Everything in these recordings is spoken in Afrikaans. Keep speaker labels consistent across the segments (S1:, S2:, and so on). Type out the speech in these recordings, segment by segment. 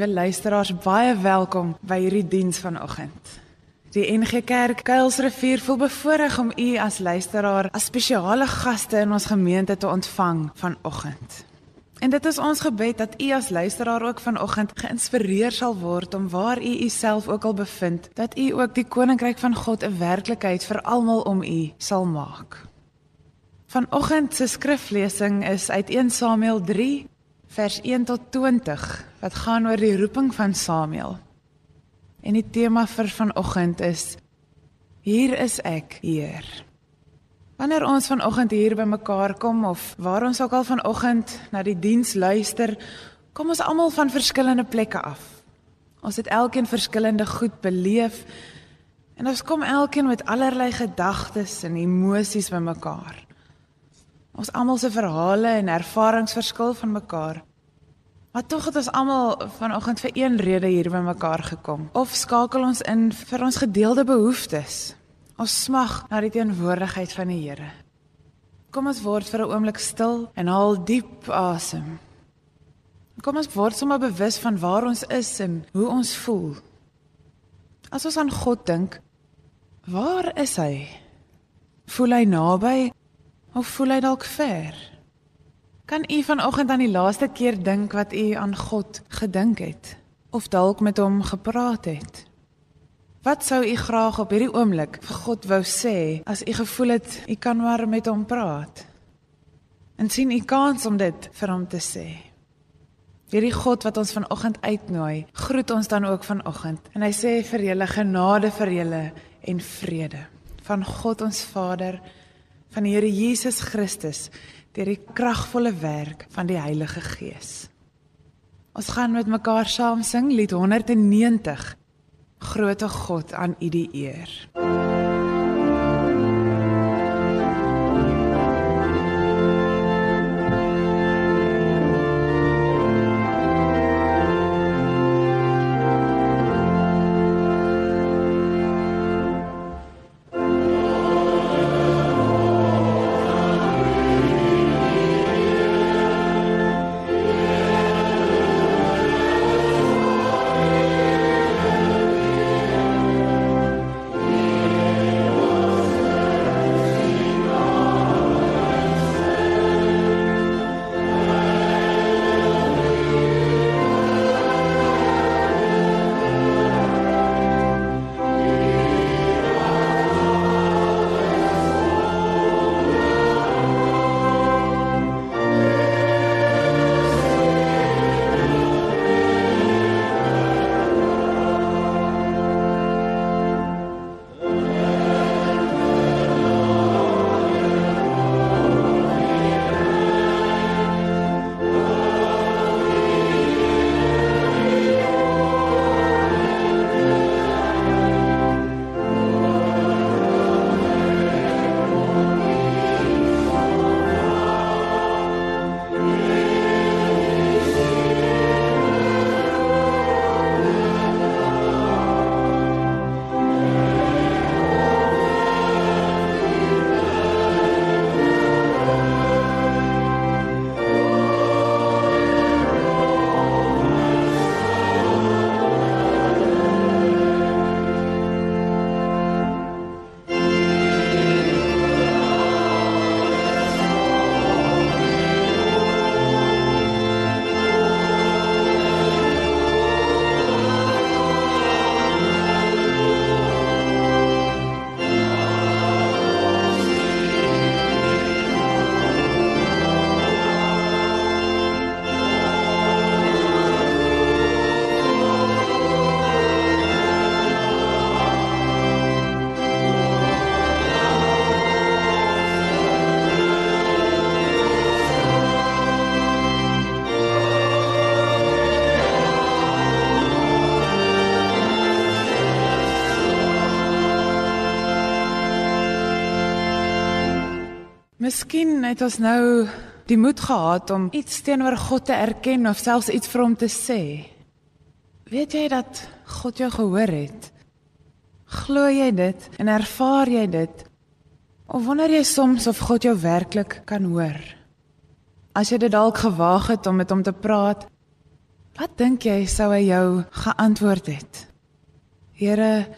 S1: Liewe luisteraars, baie welkom by hierdie diens vanoggend. Die NG Kerk Kuilsrivier voel bevoorreg om u as luisteraar as spesiale gaste in ons gemeente te ontvang vanoggend. En dit is ons gebed dat u as luisteraar ook vanoggend geïnspireer sal word om waar u uself ook al bevind, dat u ook die koninkryk van God 'n werklikheid vir almal om u sal maak. Vanoggend se skriflesing is uit 1 Samuel 3 vers 1 tot 20 wat gaan oor die roeping van Samuel. En die tema vir vanoggend is Hier is ek, Heer. Wanneer ons vanoggend hier bymekaar kom of waar ons ook al vanoggend na die diens luister, kom ons almal van verskillende plekke af. Ons het elkeen verskillende goed beleef en ons kom elkeen met allerlei gedagtes en emosies bymekaar. Ons almal se verhale en ervarings verskil van mekaar. Maar tog het ons almal vanoggend vir een rede hier bymekaar gekom. Of skakel ons in vir ons gedeelde behoeftes. Ons smag na die teenwoordigheid van die Here. Kom ons word vir 'n oomblik stil en haal diep asem. Kom ons word sommer bewus van waar ons is en hoe ons voel. As ons aan God dink, waar is hy? Voel hy naby Of voel hy dalk ver? Kan u vanoggend aan die laaste keer dink wat u aan God gedink het of dalk met hom gepraat het? Wat sou u graag op hierdie oomblik vir God wou sê as u gevoel het u kan maar met hom praat? En sien u kans om dit vir hom te sê? Hierdie God wat ons vanoggend uitnooi, groet ons dan ook vanoggend en hy sê vir julle genade vir julle en vrede van God ons Vader van die Here Jesus Christus deur die kragvolle werk van die Heilige Gees. Ons gaan met mekaar saam sing lied 190 Grote God aan U die eer. Miskien het ons nou die moed gehad om iets teenoor God te erken of selfs iets vir hom te sê. Weet jy dat God jou gehoor het? Glo jy dit en ervaar jy dit? Of wonder jy soms of God jou werklik kan hoor? As jy dit dalk gewaag het om met hom te praat, Wat dink jy sou hy jou geantwoord het? Here,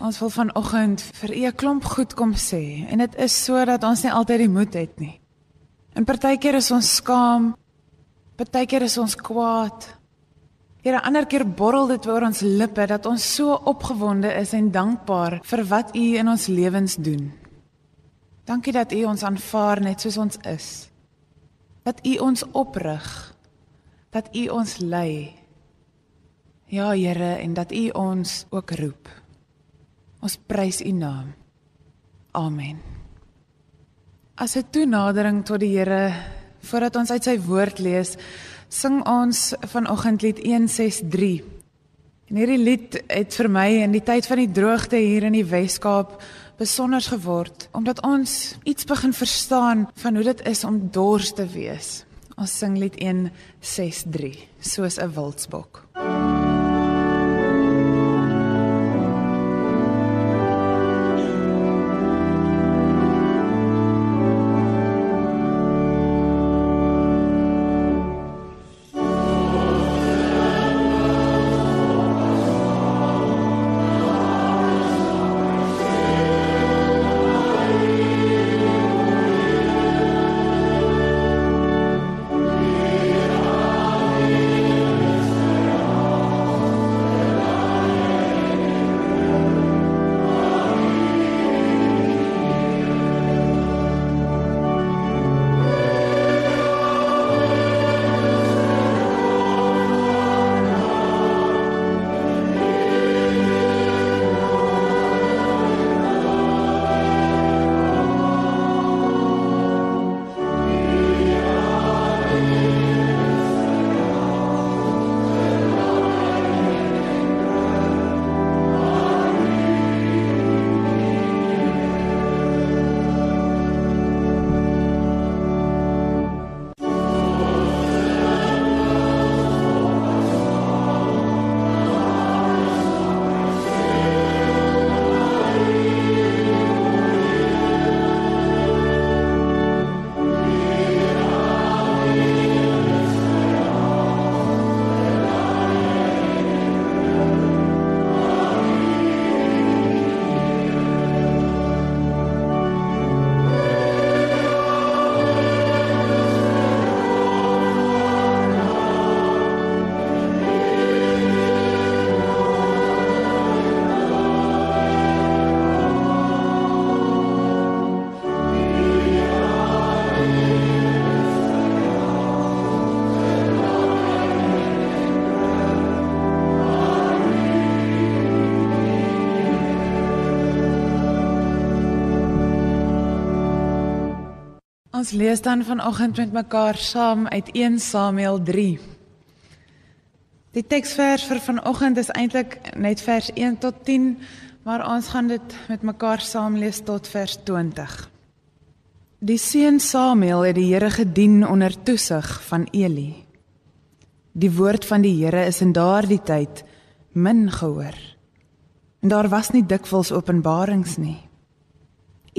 S1: ons wil vanoggend vir U 'n klomp goed kom sê en dit is sodat ons nie altyd die moed het nie. En partykeer is ons skaam, partykeer is ons kwaad. Here, ander keer borrel dit oor ons lippe dat ons so opgewonde is en dankbaar vir wat U in ons lewens doen. Dankie dat U ons aanvaar net soos ons is. Dat U ons oprig dat U ons lei. Ja, Here, en dat U ons ook roep. Ons prys U naam. Amen. As 'n toenadering tot die Here voordat ons uit sy woord lees, sing ons vanoggend lied 163. En hierdie lied het vir my in die tyd van die droogte hier in die Wes-Kaap besonder geword omdat ons iets begin verstaan van hoe dit is om dors te wees. Ons sing lied 163 soos 'n wildsbok. Ons lees dan vanoggend met mekaar saam uit 1 Samuel 3. Die teksvers vir vanoggend is eintlik net vers 1 tot 10, maar ons gaan dit met mekaar saam lees tot vers 20. Die seun Samuel het die Here gedien onder toesig van Eli. Die woord van die Here is in daardie tyd min gehoor. En daar was nie dikwels openbarings nie.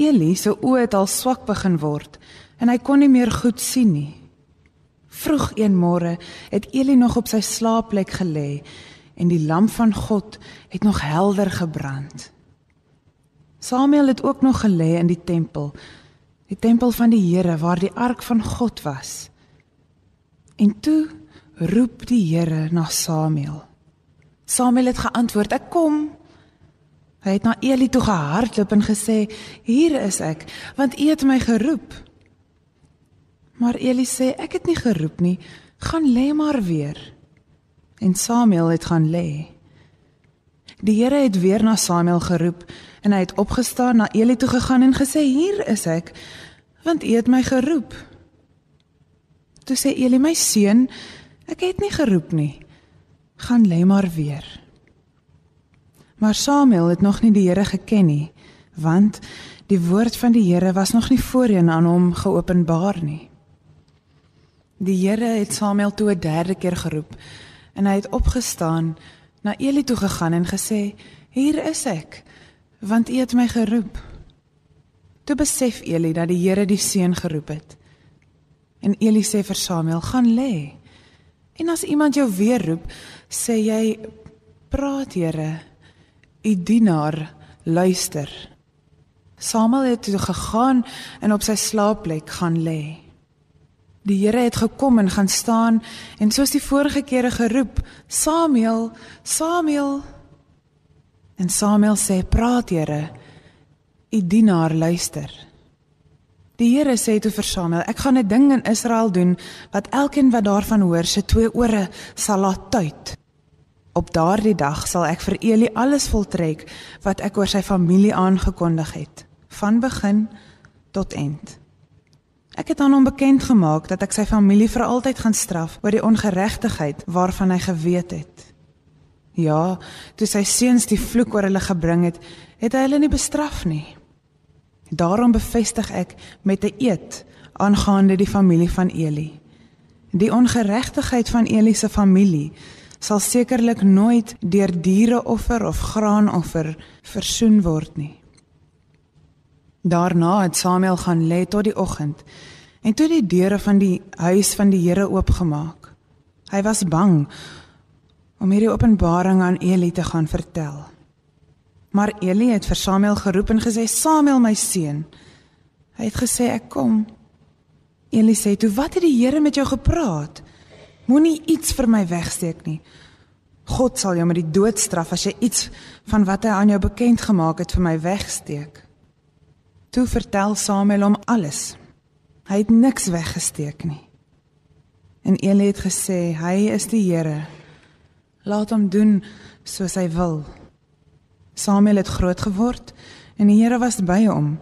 S1: Eli se oë het al swak begin word en hy kon nie meer goed sien nie. Vroeg een môre het Eli nog op sy slaapplek gelê en die lamp van God het nog helder gebrand. Samuel het ook nog gelê in die tempel, die tempel van die Here waar die ark van God was. En toe roep die Here na Samuel. Samuel het geantwoord: "Ek kom." Hy het na Eli toe gehardloop en gesê: "Hier is ek, want U het my geroep." Maar Eli sê ek het nie geroep nie, gaan lê maar weer. En Samuel het gaan lê. Die Here het weer na Samuel geroep en hy het opgestaan na Eli toe gegaan en gesê hier is ek want U het my geroep. Toe sê Eli my seun, ek het nie geroep nie. Gaan lê maar weer. Maar Samuel het nog nie die Here geken nie want die woord van die Here was nog nie voorheen aan hom geopenbaar nie. Die Here het Samuel toe 'n derde keer geroep en hy het opgestaan, na Eli toe gegaan en gesê: "Hier is ek, want U het my geroep." Toe besef Eli dat die Here die seun geroep het. En Eli sê vir Samuel: "Gaan lê." En as iemand jou weer roep, sê jy: "Praat, Here. U dienaar luister." Samuel het toe gegaan en op sy slaapplek gaan lê. Die Here het gekom en gaan staan en soos die vorige kere geroep: "Samuel, Samuel." En Samuel sê: "Praat, Here. U dienaar luister." Die Here sê toe vir Samuel: "Ek gaan 'n ding in Israel doen wat elkeen wat daarvan hoor, se twee ore sal laat tuit." Op daardie dag sal ek vir Eli alles voltrek wat ek oor sy familie aangekondig het, van begin tot eind. Ek het aan hom bekend gemaak dat ek sy familie vir altyd gaan straf oor die ongeregtigheid waarvan hy geweet het. Ja, toe sy seuns die vloek oor hulle gebring het, het hy hulle nie bestraf nie. Daarom bevestig ek met 'n eed aangaande die familie van Eli. Die ongeregtigheid van Eli se familie sal sekerlik nooit deur diereoffer of graanoffer versoen word nie. Daarna het Samuel gaan lê tot die oggend en toe die deure van die huis van die Here oopgemaak. Hy was bang om hierdie openbaring aan Eli te gaan vertel. Maar Eli het vir Samuel geroep en gesê: "Samuel, my seun." Hy het gesê: "Ek kom." Eli sê: "Toe wat het die Here met jou gepraat? Moenie iets vir my wegsteek nie. God sal jou met die dood straf as jy iets van wat hy aan jou bekend gemaak het vir my wegsteek." Toe vertel Samuel hom alles. Hy het niks weggesteek nie. En Eli het gesê hy is die Here. Laat hom doen soos hy wil. Samuel het groot geword en die Here was by hom.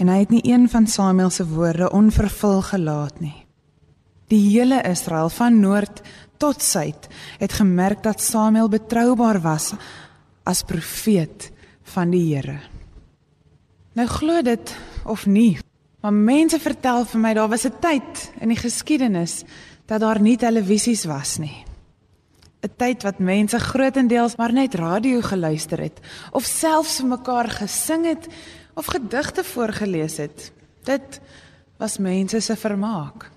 S1: En hy het nie een van Samuel se woorde onvervul gelaat nie. Die hele Israel van noord tot suid het gemerk dat Samuel betroubaar was as profeet van die Here. Nou glo dit of nie, maar mense vertel vir my daar was 'n tyd in die geskiedenis dat daar nie televisies was nie. 'n Tyd wat mense grootendeels maar net radio geluister het of selfs vir mekaar gesing het of gedigte voorgeles het. Dit was mense se vermaak.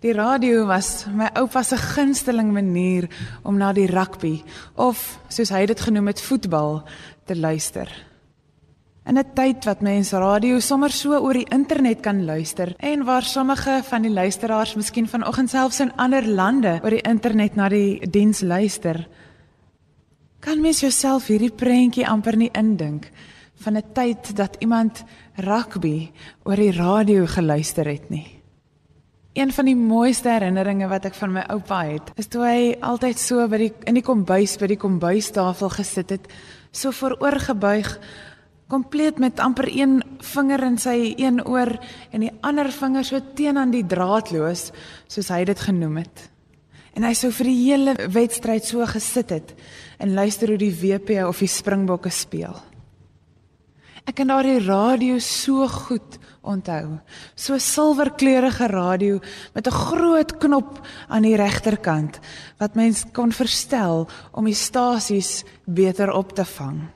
S1: Die radio was my oupa se gunsteling manier om na die rugby of soos hy dit genoem het voetbal te luister. In 'n tyd wat mense radio sommer so oor die internet kan luister en waar sommige van die luisteraars miskien vanoggend selfs in ander lande oor die internet na die diens luister, kan mens jouself hierdie prentjie amper nie indink van 'n tyd dat iemand rugby oor die radio geluister het nie. Een van die mooiste herinneringe wat ek van my oupa het, is toe hy altyd so by die in die kombuis by die kombuistafel gesit het, so vooroorgebuig kompleet met amper een vinger in sy een oor en die ander vinger so teen aan die draadloos soos hy dit genoem het. En hy sou vir die hele wedstryd so gesit het en luister hoe die WP of die Springbokke speel. Ek kan daardie radio so goed onthou. So silwerkleurige radio met 'n groot knop aan die regterkant wat mens kon verstel om die stasies beter op te vang.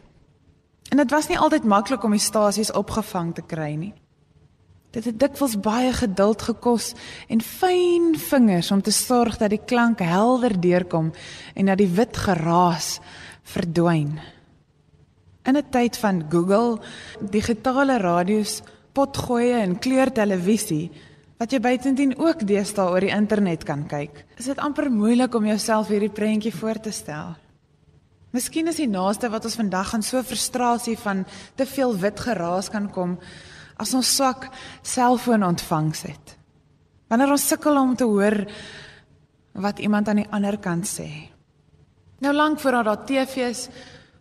S1: En dit was nie altyd maklik om die stasies opgevang te kry nie. Dit het dikwels baie geduld gekos en fyn vingers om te sorg dat die klank helder deurkom en dat die wit geraas verdwyn. In 'n tyd van Google, digitale radio's, potgoeie en kleurtelevisie wat jy buitendien ook deesdae oor die internet kan kyk, is dit amper moeilik om jouself hierdie prentjie voor te stel. Miskien is die naaste wat ons vandag aan so frustrasie van te veel wit geraas kan kom as ons swak selfoonontvangs het. Wanneer ons sukkel om te hoor wat iemand aan die ander kant sê. Nou lank voordat daar TV's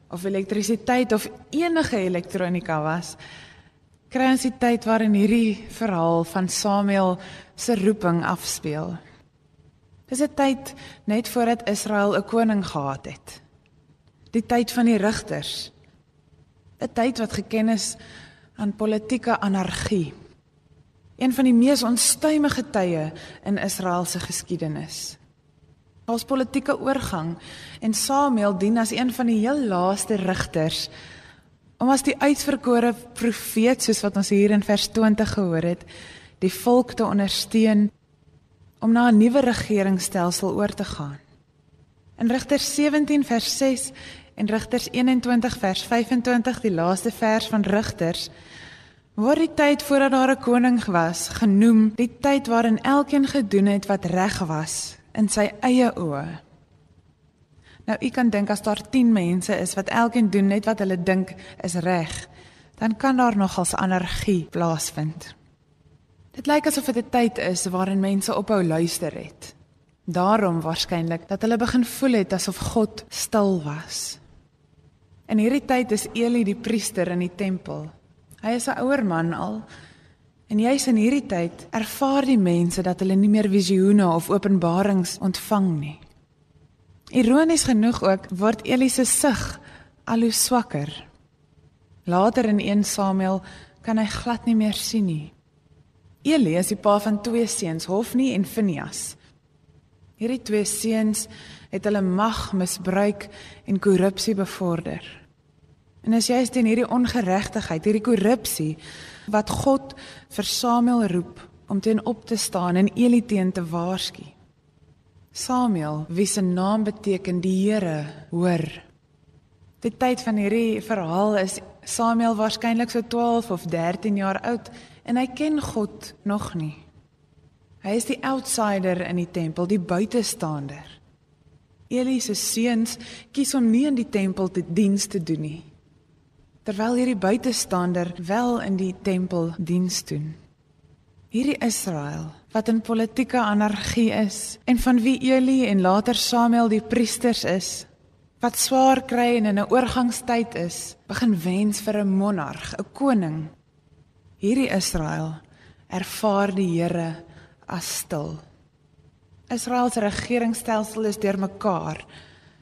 S1: of elektrisiteit of enige elektronika was, kry ons die tyd waarin hierdie verhaal van Samuel se roeping afspeel. Dis 'n tyd net voordat Israel 'n koning gehad het die tyd van die rigters. 'n tyd wat geken is aan politieke anargie. Een van die mees onstuimige tye in Israel se geskiedenis. As politieke oorgang en Samuel dien as een van die heel laaste rigters om as die uitverkore profeet soos wat ons hier in vers 20 gehoor het die volk te ondersteun om na 'n nuwe regeringsstelsel oor te gaan. In Rigters 17 vers 6 en Rigters 21 vers 25, die laaste vers van Rigters, word die tyd voordat daar 'n koning was genoem die tyd waarin elkeen gedoen het wat reg was in sy eie oë. Nou u kan dink as daar 10 mense is wat elkeen doen net wat hulle dink is reg, dan kan daar nogals anargie plaasvind. Dit lyk asof dit 'n tyd is waarin mense ophou luister het. Daarom waarskynlik dat hulle begin voel het asof God stil was. In hierdie tyd is Eli die priester in die tempel. Hy is 'n ouer man al. En juis in hierdie tyd ervaar die mense dat hulle nie meer visioene of openbarings ontvang nie. Ironies genoeg ook word Eli se sig al hoe swakker. Later in 1 Samuel kan hy glad nie meer sien nie. Eli is die pa van twee seuns, Hofni en Phinehas. Hierdie twee seuns het hulle mag misbruik en korrupsie bevorder. En as jy is teen hierdie ongeregtigheid, hierdie korrupsie wat God vir Samuel roep om teen op te staan en Eli teen te waarsku. Samuel, wie se naam beteken die Here hoor. Die tyd van hierdie verhaal is Samuel waarskynlik so 12 of 13 jaar oud en hy ken God nog nie. Hy is die outsider in die tempel, die buitestander. Eli se seuns kies om nie in die tempel te diens te doen nie. Terwyl hierdie buitestander wel in die tempel diens doen. Hierdie Israel wat in politieke anargie is en van wie Eli en later Samuel die priesters is, wat swaar kry en in 'n oorgangstyd is, begin wens vir 'n monarg, 'n koning Hierdie Israel ervaar die Here as stil. Israel se regeringsstelsel is deurmekaar.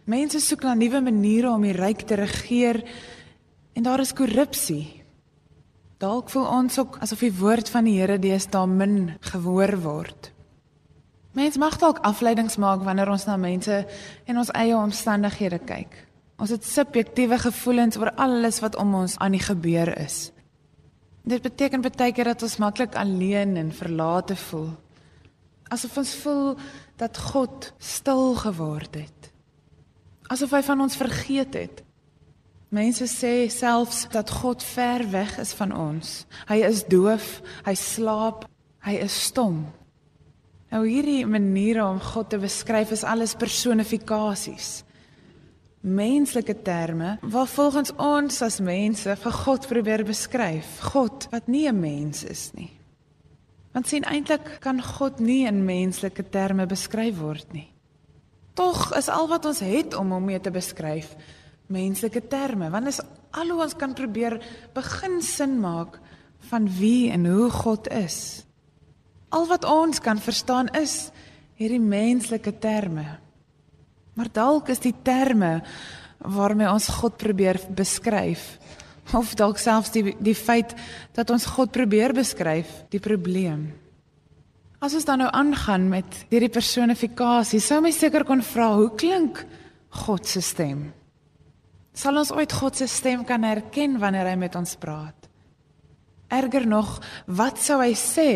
S1: Mense soek na nuwe maniere om die ryk te regeer en daar is korrupsie. Dalk voel ons ook asof die woord van die Here deesdae min gehoor word. Mense mag dalk afleidings maak wanneer ons na mense en ons eie omstandighede kyk. Ons het subjektiewe gevoelens oor alles wat om ons aan die gebeur is. Dit beteken baie keer dat ons maklik alleen en verlate voel. Asof ons voel dat God stil geword het. Asof hy van ons vergeet het. Mense sê selfs dat God ver weg is van ons. Hy is doof, hy slaap, hy is stom. Nou hierdie maniere om God te beskryf is alles personifikasies menslike terme waar volgens ons as mense vir God probeer beskryf. God wat nie 'n mens is nie. Want sien eintlik kan God nie in menslike terme beskryf word nie. Tog is al wat ons het om hom mee te beskryf menslike terme, want is al hoe ons kan probeer begin sin maak van wie en hoe God is. Al wat ons kan verstaan is hierdie menslike terme. Maar dalk is die terme waarmee ons God probeer beskryf of dalk selfs die die feit dat ons God probeer beskryf die probleem. As ons dan nou aangaan met hierdie personifikasie, sou my seker kon vra hoe klink God se stem? Sal ons ooit God se stem kan herken wanneer hy met ons praat? Erger nog, wat sou hy sê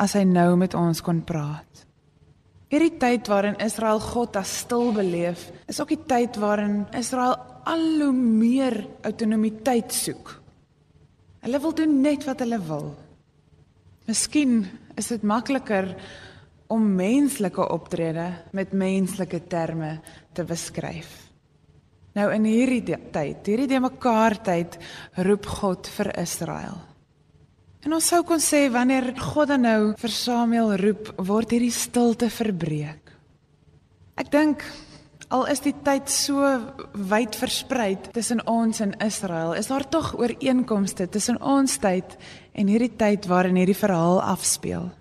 S1: as hy nou met ons kon praat? Hierdie tyd waarin Israel God as stil beleef, is ook die tyd waarin Israel al hoe meer autonomiteit soek. Hulle wil doen net wat hulle wil. Miskien is dit makliker om menslike optrede met menslike terme te beskryf. Nou in hierdie tyd, hierdie de mekaar tyd, roep God vir Israel. En ons sou kon sê wanneer God dan nou vir Samuel roep, word hierdie stilte verbreek. Ek dink al is die tyd so wyd versprei tussen ons en Israel, is daar tog ooreenkomste tussen ons tyd en hierdie tyd waarin hierdie verhaal afspeel.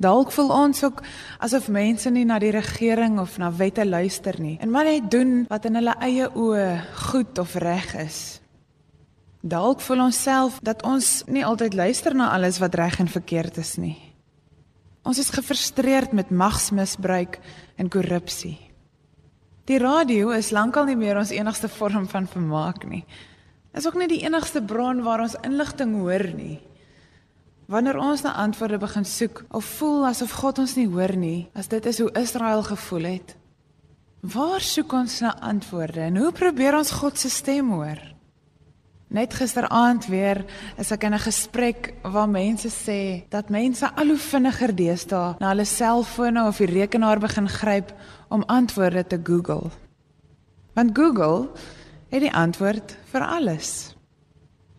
S1: Dalk voel ons ook asof mense nie na die regering of na wette luister nie en maar net doen wat in hulle eie oë goed of reg is. Dalk voel ons self dat ons nie altyd luister na alles wat reg en verkeerd is nie. Ons is gefrustreerd met magsmisbruik en korrupsie. Die radio is lankal nie meer ons enigste vorm van vermaak nie. Is ook nie die enigste bron waar ons inligting hoor nie. Wanneer ons na antwoorde begin soek of voel asof God ons nie hoor nie, as dit is hoe Israel gevoel het, waar soek ons na antwoorde en hoe probeer ons God se stem hoor? Net gisteraand weer is ek in 'n gesprek waar mense sê dat mense al hoe vinniger deesdae na hulle selfone of die rekenaar begin gryp om antwoorde te Google. Want Google het die antwoord vir alles.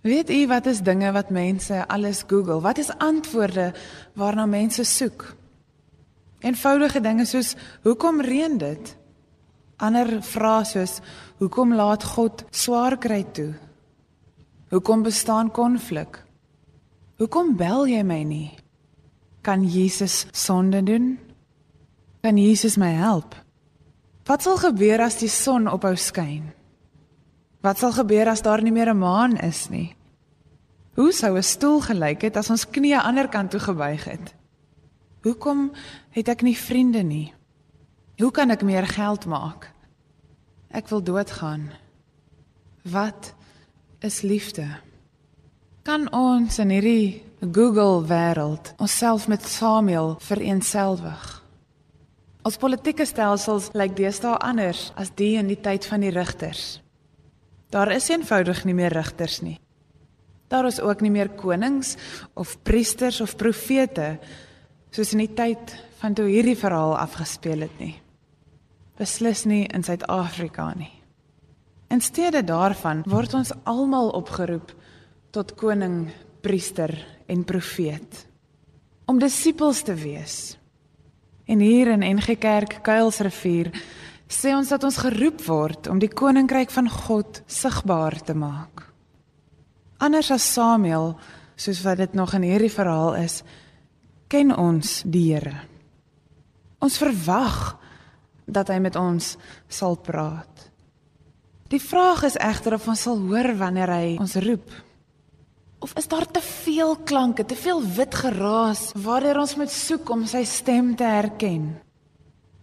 S1: Weet u wat is dinge wat mense alles Google? Wat is antwoorde waarna mense soek? Eenvoudige dinge soos hoekom reën dit? Ander vrae soos hoekom laat God swaar kry toe? Hoekom bestaan konflik? Hoekom bel jy my nie? Kan Jesus sonde doen? Kan Jesus my help? Wat sal gebeur as die son ophou skyn? Wat sal gebeur as daar nie meer 'n maan is nie? Hoe sou 'n stoel gelyk het as ons knieë aan die ander kant toe gebuig het? Hoekom het ek nie vriende nie? Hoe kan ek meer geld maak? Ek wil doodgaan. Wat is liefde. Kan ons in hierdie Google wêreld onsself met Samuel vereenselwig? Ons politieke stelsels lyk deesdae anders as die in die tyd van die rigters. Daar is eenvoudig nie meer rigters nie. Daar is ook nie meer konings of priesters of profete soos in die tyd van toe hierdie verhaal afgespeel het nie. Beslis nie in Suid-Afrika nie. In steede daarvan word ons almal opgeroep tot koning, priester en profeet om disippels te wees. En hier in NG Kerk Kuilsrivier sê ons dat ons geroep word om die koninkryk van God sigbaar te maak. Anders as Samuel, soos wat dit nog in hierdie verhaal is, ken ons die Here. Ons verwag dat hy met ons sal praat. Die vraag is egter of ons sal hoor wanneer hy ons roep. Of is daar te veel klanke, te veel wit geraas waardeur ons moet soek om sy stem te herken?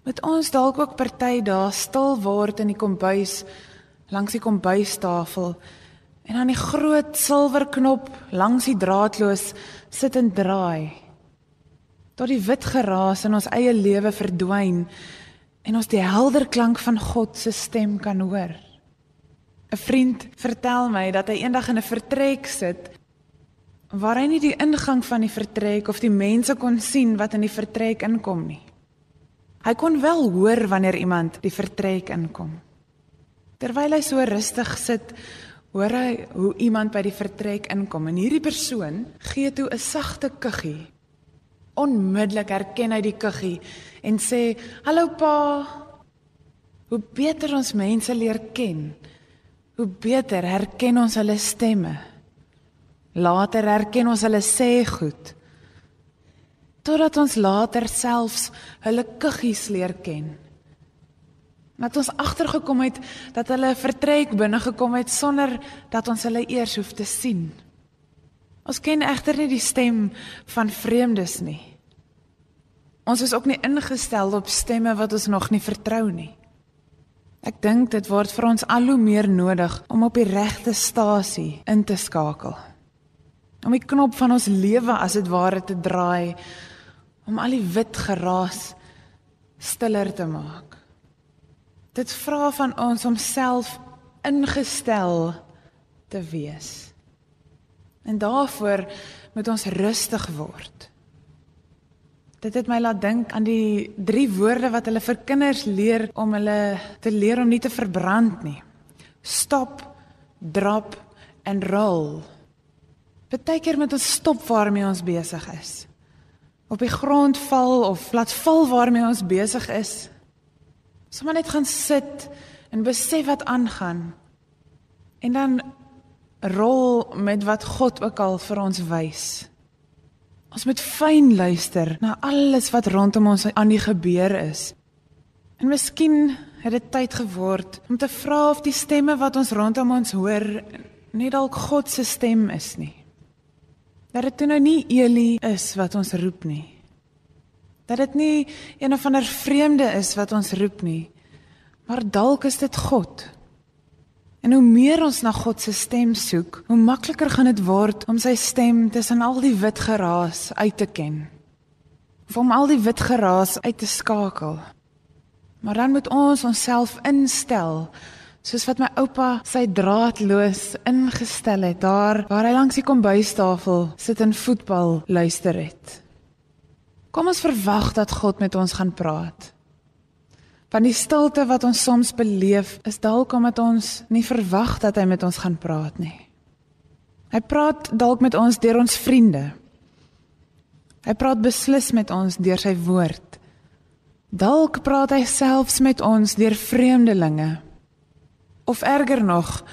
S1: Met ons dalk ook party daar stil word in die kombuis langs die kombuistafel en dan die groot silwerknop langs die draadloos sit en draai. Tot die wit geraas in ons eie lewe verdwyn en ons die helder klank van God se stem kan hoor. 'n Vriend vertel my dat hy eendag in 'n vertrek sit waar hy nie die ingang van die vertrek of die mense kon sien wat in die vertrek inkom nie. Hy kon wel hoor wanneer iemand die vertrek inkom. Terwyl hy so rustig sit, hoor hy hoe iemand by die vertrek inkom en hierdie persoon gee toe 'n sagte kuggie. Onmiddellik herken hy die kuggie en sê: "Hallo pa." Hoe beter ons mense leer ken, hoe beter herken ons hulle stemme. Later herken ons hulle sê goed. Totdat ons later selfs hulle kuggies leer ken. Dat ons agtergekom het dat hulle vertrek binne gekom het sonder dat ons hulle eers hoef te sien. Ons ken egter nie die stem van vreemdes nie. Ons is ook nie ingestel op stemme wat ons nog nie vertrou nie. Ek dink dit word vir ons al hoe meer nodig om op die regte stasie in te skakel. Om die knop van ons lewe as dit ware te draai om al die wit geraas stiller te maak. Dit vra van ons om self ingestel te wees. En daarvoor moet ons rustig word. Dit het my laat dink aan die drie woorde wat hulle vir kinders leer om hulle te leer om nie te verbrand nie. Stop, drop en roll. Partykeer moet ons stop waarmee ons besig is. Op die grond val of laat val waarmee ons besig is. Sommige net gaan sit en besef wat aangaan. En dan rol met wat God ook al vir ons wys. Ons moet fyn luister na alles wat rondom ons aan die gebeur is. En miskien het dit tyd geword om te vra of die stemme wat ons rondom ons hoor nie dalk God se stem is nie. Dat dit nou nie Eli is wat ons roep nie. Dat dit nie een of ander vreemde is wat ons roep nie. Maar dalk is dit God. En hoe meer ons na God se stem soek, hoe makliker gaan dit word om sy stem tussen al die wit geraas uit te ken. Of om al die wit geraas uit te skakel. Maar dan moet ons onsself instel soos wat my oupa sy draadloos ingestel het daar waar hy langs die kombuistafel sit en voetbal luister het. Kom ons verwag dat God met ons gaan praat. Van die stilte wat ons soms beleef, is dalk omdat ons nie verwag dat hy met ons gaan praat nie. Hy praat dalk met ons deur ons vriende. Hy praat beslis met ons deur sy woord. Dalk praat hy selfs met ons deur vreemdelinge. Of erger nog,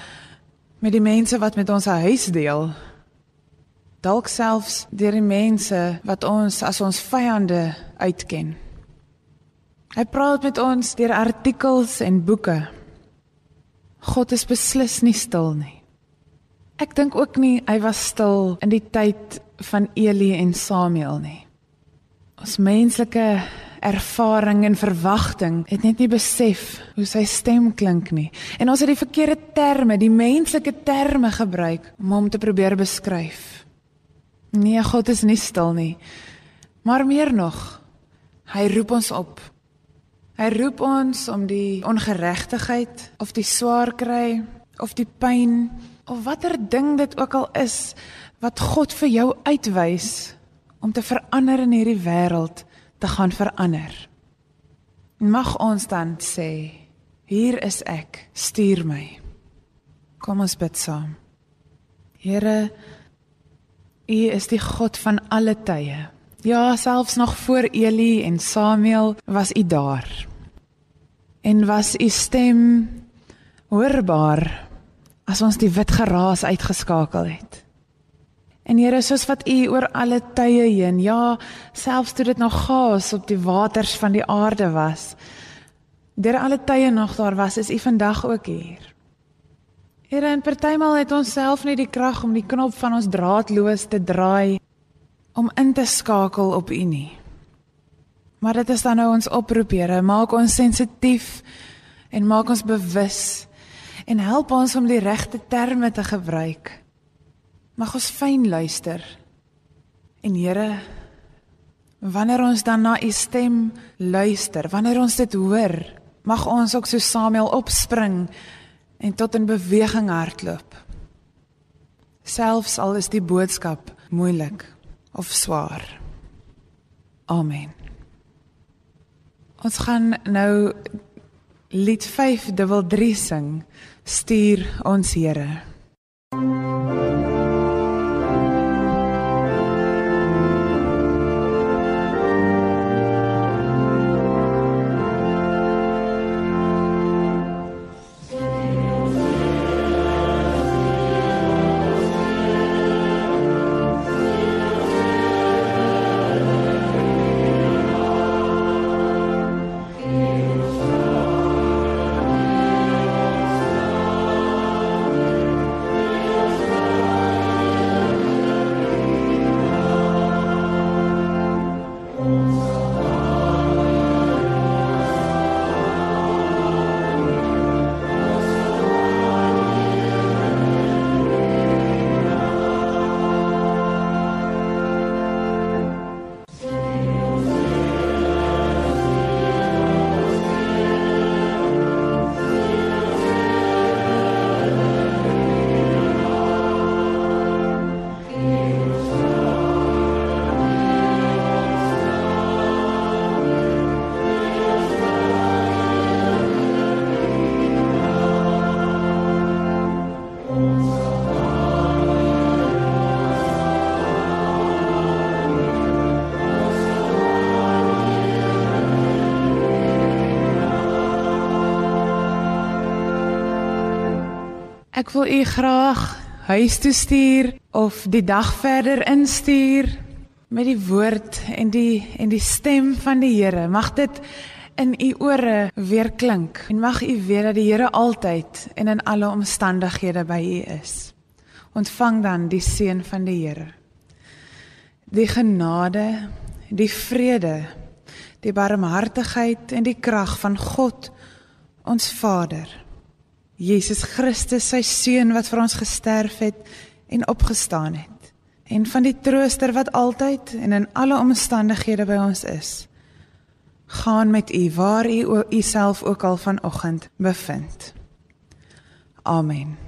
S1: met die mense wat met ons 'n huis deel. Dalk selfs deur die mense wat ons as ons vyande uitken. Hy praat met ons deur artikels en boeke. God is beslis nie stil nie. Ek dink ook nie hy was stil in die tyd van Eli en Samuel nie. Ons menslike ervaring en verwagting het net nie besef hoe sy stem klink nie. En ons het die verkeerde terme, die menslike terme gebruik om hom te probeer beskryf. Nee, God is nie stil nie. Maar meer nog, hy roep ons op Hy roep ons om die ongeregtigheid of die swaar kry of die pyn of watter ding dit ook al is wat God vir jou uitwys om te verander in hierdie wêreld te gaan verander. Mag ons dan sê, hier is ek, stuur my. Kom ons bid saam. Here, U is die God van alle tye. Ja, selfs nog voor Eli en Samuel was u daar. En was u stem hoorbaar as ons die wit geraas uitgeskakel het. En Here, soos wat u oor alle tye heen, ja, selfs toe dit nog gaas op die waters van die aarde was, deur alle tye nog daar was, is u vandag ook hier. Here, en partymal het ons self nie die krag om die knop van ons draadloos te draai om in te skakel op U nie. Maar dit is dan nou ons oproep, Here, maak ons sensitief en maak ons bewus en help ons om die regte terme te gebruik. Mag ons fyn luister. En Here, wanneer ons dan na U stem luister, wanneer ons dit hoor, mag ons ook so Samuel opspring en tot in beweging hardloop. Selfs al is die boodskap moeilik of swaar. Amen. Ons gaan nou lied 533 sing. Stuur ons Here. Ek wil u graag huis toe stuur of die dag verder instuur met die woord en die en die stem van die Here. Mag dit in u ore weer klink en mag u weet dat die Here altyd en in alle omstandighede by u is. Ontvang dan die seën van die Here. Die genade, die vrede, die barmhartigheid en die krag van God ons Vader Jesus Christus, sy seun wat vir ons gesterf het en opgestaan het. En van die trooster wat altyd en in alle omstandighede by ons is. Gaan met u waar u u self ook al vanoggend bevind. Amen.